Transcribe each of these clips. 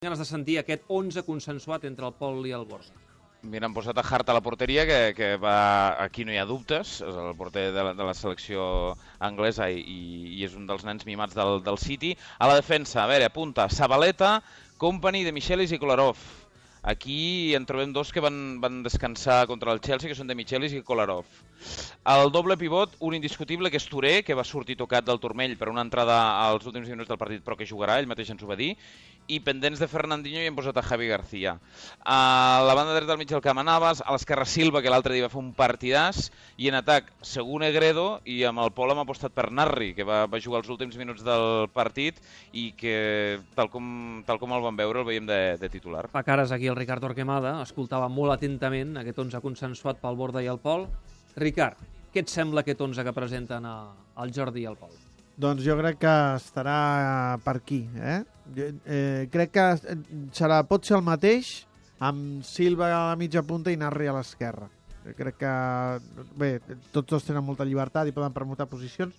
ganes de sentir aquest 11 consensuat entre el Pol i el Borja. Mira, han posat a Hart a la porteria, que, que va... aquí no hi ha dubtes, és el porter de la, de la selecció anglesa i, i és un dels nens mimats del, del City. A la defensa, a veure, apunta, Sabaleta, Company de Michelis i Kolarov. Aquí en trobem dos que van, van descansar contra el Chelsea, que són de Michelis i Kolarov. El doble pivot, un indiscutible, que és Touré, que va sortir tocat del turmell per una entrada als últims minuts del partit, però que jugarà, ell mateix ens ho va dir. I pendents de Fernandinho hi hem posat a Javi García. A la banda dreta del mig del camp Navas, a l'esquerra Silva, que l'altre dia va fer un partidàs, i en atac, segon Negredo, i amb el Pol hem apostat per Narri, que va, va jugar els últims minuts del partit i que, tal com, tal com el vam veure, el veiem de, de titular. Fa cares aquí el Ricard Orquemada, escoltava molt atentament aquest 11 consensuat pel Borda i el Pol. Ricard, què et sembla aquest 11 que presenten a, el Jordi i el Pol? Doncs jo crec que estarà per aquí. Eh? Eh, crec que serà, pot ser el mateix amb Silva a la mitja punta i Narri a l'esquerra. Crec que, bé, tots dos tenen molta llibertat i poden permutar posicions,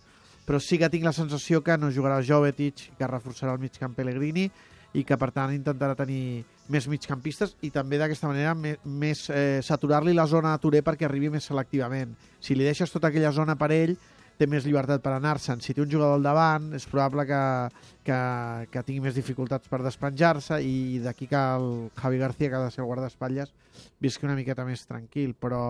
però sí que tinc la sensació que no jugarà Jovetic, que reforçarà el mig camp Pellegrini i que, per tant, intentarà tenir més migcampistes i també d'aquesta manera més, més eh, saturar-li la zona a Touré perquè arribi més selectivament. Si li deixes tota aquella zona per ell, té més llibertat per anar-se'n. Si té un jugador al davant, és probable que, que, que tingui més dificultats per despenjar-se i d'aquí que el Javi García, que ha de ser el guardaespatlles, visqui una miqueta més tranquil, però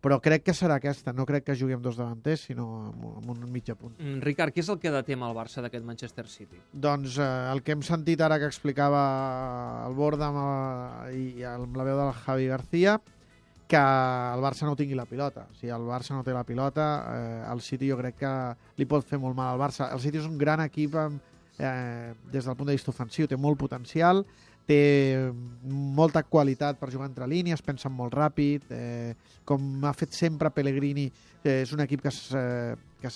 però crec que serà aquesta. No crec que jugui amb dos davanters, sinó amb, amb un mitja punt. Mm, Ricard, què és el que detema el Barça d'aquest Manchester City? Doncs eh, el que hem sentit ara que explicava el Borda amb, la, i amb la veu del Javi García, que el Barça no tingui la pilota. Si el Barça no té la pilota, eh, el City jo crec que li pot fer molt mal al Barça. El City és un gran equip amb, eh, des del punt de vista ofensiu, té molt potencial, té molta qualitat per jugar entre línies, pensa molt ràpid, eh, com ha fet sempre Pellegrini, eh, és un equip que, eh, que,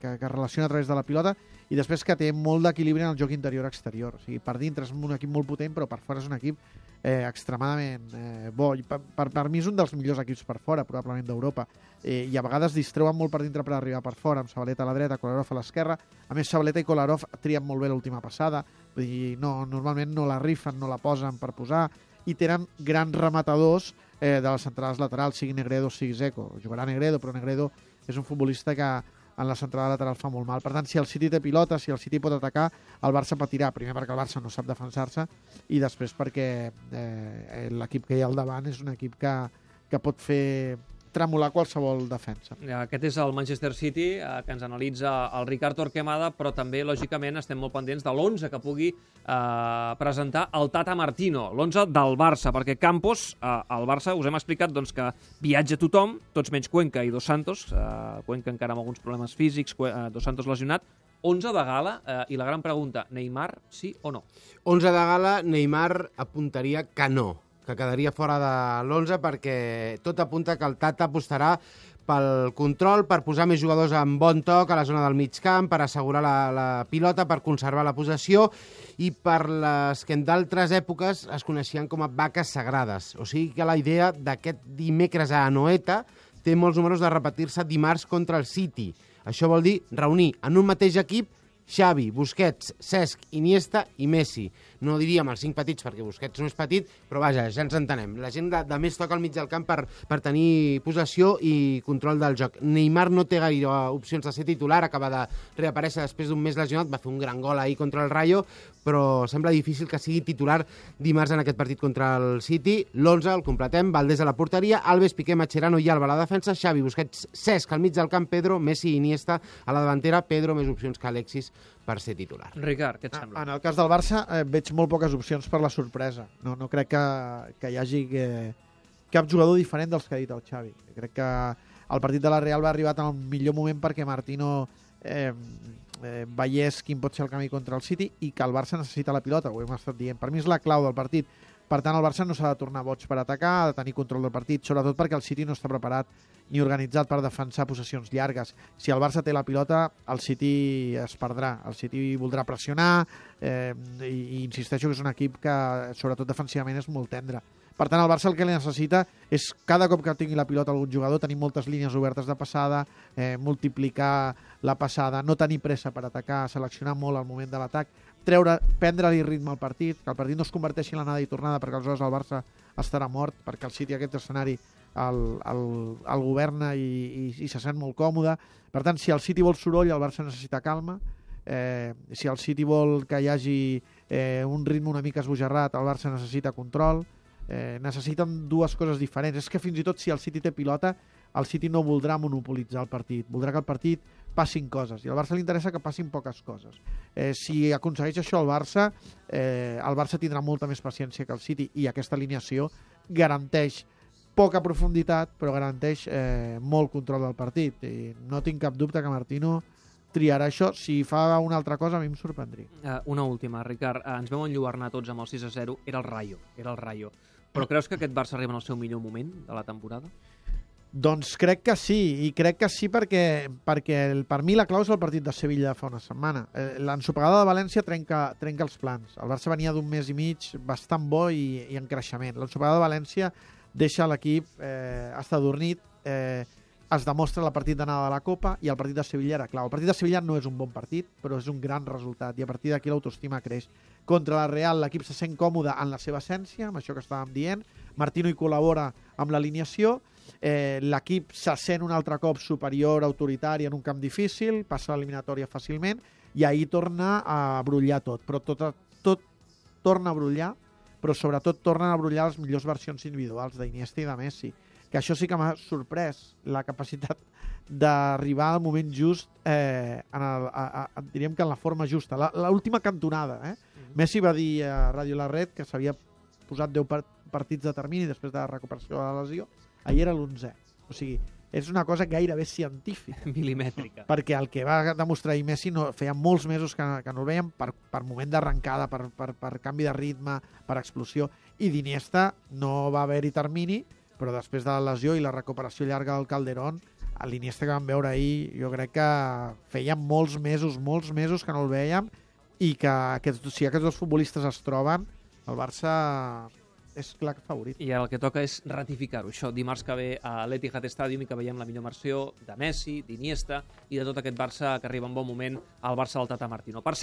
que, que relaciona a través de la pilota i després que té molt d'equilibri en el joc interior-exterior. O sigui, per dintre és un equip molt potent, però per fora és un equip eh, extremadament eh, bo. I per, per, per mi és un dels millors equips per fora, probablement d'Europa. Eh, I a vegades distreuen molt per dintre per arribar per fora, amb Sabaleta a la dreta, Kolarov a l'esquerra. A més, Sabaleta i Kolarov trien molt bé l'última passada. Vull dir, no, normalment no la rifen, no la posen per posar i tenen grans rematadors eh, de les centrals laterals, sigui Negredo sigui Zeco. Jugarà Negredo, però Negredo és un futbolista que en la centrada lateral fa molt mal. Per tant, si el City té pilota, si el City pot atacar, el Barça patirà. Primer perquè el Barça no sap defensar-se i després perquè eh, l'equip que hi ha al davant és un equip que, que pot fer tremolar qualsevol defensa. Aquest és el Manchester City eh, que ens analitza el Ricard Torquemada, però també, lògicament, estem molt pendents de l'11 que pugui eh, presentar el Tata Martino, l'11 del Barça, perquè Campos, eh, el Barça, us hem explicat doncs, que viatja tothom, tots menys Cuenca i Dos Santos, eh, Cuenca encara amb alguns problemes físics, eh, Dos Santos lesionat, 11 de gala, eh, i la gran pregunta, Neymar sí o no? 11 de gala, Neymar apuntaria que no que quedaria fora de l'11 perquè tot apunta que el Tata apostarà pel control, per posar més jugadors en bon toc a la zona del mig camp, per assegurar la, la pilota, per conservar la possessió i per les que en d'altres èpoques es coneixien com a vaques sagrades. O sigui que la idea d'aquest dimecres a Anoeta té molts números de repetir-se dimarts contra el City. Això vol dir reunir en un mateix equip Xavi, Busquets, Cesc, Iniesta i Messi. No diríem els cinc petits perquè Busquets no és petit, però vaja, ja ens entenem. La gent de, de més toca al mig del camp per, per tenir possessió i control del joc. Neymar no té gaire opcions de ser titular, acaba de reaparèixer després d'un mes lesionat, va fer un gran gol ahir contra el Rayo, però sembla difícil que sigui titular dimarts en aquest partit contra el City. L'11 el completem, Valdés a la porteria, Alves, Piqué, Macherano i Alba a la defensa, Xavi, Busquets, Cesc al mig del camp, Pedro, Messi i Iniesta a la davantera, Pedro més opcions que Alexis per ser titular. Ricard, què et sembla? En el cas del Barça eh, veig molt poques opcions per la sorpresa. No, no crec que, que hi hagi que, cap jugador diferent dels que ha dit el Xavi. Crec que el partit de la Real va arribar en el millor moment perquè Martino eh, eh, veiés quin pot ser el camí contra el City i que el Barça necessita la pilota, ho hem estat dient. Per mi és la clau del partit. Per tant, el Barça no s'ha de tornar boig per atacar, ha de tenir control del partit, sobretot perquè el City no està preparat ni organitzat per defensar possessions llargues. Si el Barça té la pilota, el City es perdrà. El City voldrà pressionar eh, i, i insisteixo que és un equip que, sobretot defensivament, és molt tendre. Per tant, el Barça el que li necessita és cada cop que tingui la pilota algun jugador tenir moltes línies obertes de passada, eh, multiplicar la passada, no tenir pressa per atacar, seleccionar molt el moment de l'atac, treure, prendre-li ritme al partit, que el partit no es converteixi en l'anada i tornada, perquè aleshores el Barça estarà mort, perquè el City aquest escenari el, el, el governa i, i, i se sent molt còmode. Per tant, si el City vol soroll, el Barça necessita calma. Eh, si el City vol que hi hagi eh, un ritme una mica esbojarrat, el Barça necessita control. Necessiten dues coses diferents. És que fins i tot si el City té pilota, el City no voldrà monopolitzar el partit. Voldrà que el partit passin coses. I al Barça li interessa que passin poques coses. Eh, si aconsegueix això el Barça, eh, el Barça tindrà molta més paciència que el City i aquesta alineació garanteix poca profunditat, però garanteix eh, molt control del partit. I no tinc cap dubte que Martino triarà això. Si fa una altra cosa, a mi em sorprendria. Uh, una última, Ricard. Uh, ens vam enlluernar tots amb el 6 a 0. Era el Rayo, era el Rayo. Però creus que aquest Barça arriba en el seu millor moment de la temporada? Doncs crec que sí, i crec que sí perquè, perquè el, per mi la clau és el partit de Sevilla fa una setmana. Eh, L'ensopegada de València trenca, trenca els plans. El Barça venia d'un mes i mig bastant bo i, i en creixement. L'ensopegada de València deixa l'equip eh, estadornit, eh, es demostra el partit d'anada de la Copa i el partit de Sevilla era clau. El partit de Sevilla no és un bon partit, però és un gran resultat i a partir d'aquí l'autoestima creix. Contra la Real l'equip se sent còmode en la seva essència, amb això que estàvem dient. Martino hi col·labora amb l'alineació, eh, l'equip se sent un altre cop superior, autoritari en un camp difícil, passa l'eliminatòria fàcilment i ahir torna a brullar tot, però tot, tot torna a brullar, però sobretot tornen a brullar les millors versions individuals d'Iniesta i de Messi que això sí que m'ha sorprès, la capacitat d'arribar al moment just, eh, en el, a, a, diríem que en la forma justa, l'última cantonada. Eh? Mm -hmm. Messi va dir a Ràdio La Red que s'havia posat 10 partits de termini després de la recuperació de la lesió, ahir era l'11. O sigui, és una cosa gairebé científica. Milimètrica. Perquè el que va demostrar ahir Messi no, feia molts mesos que, que no el veiem per, per moment d'arrencada, per, per, per canvi de ritme, per explosió, i d'Iniesta no va haver-hi termini, però després de la lesió i la recuperació llarga del Calderón, l'Iniesta que vam veure ahir, jo crec que feia molts mesos, molts mesos que no el veiem i que aquests, si aquests dos futbolistes es troben, el Barça és clar que favorit. I el que toca és ratificar-ho. Això, dimarts que ve a l'Etihad Stadium i que veiem la millor versió de Messi, d'Iniesta i de tot aquest Barça que arriba en bon moment al Barça del Tata Martino. Per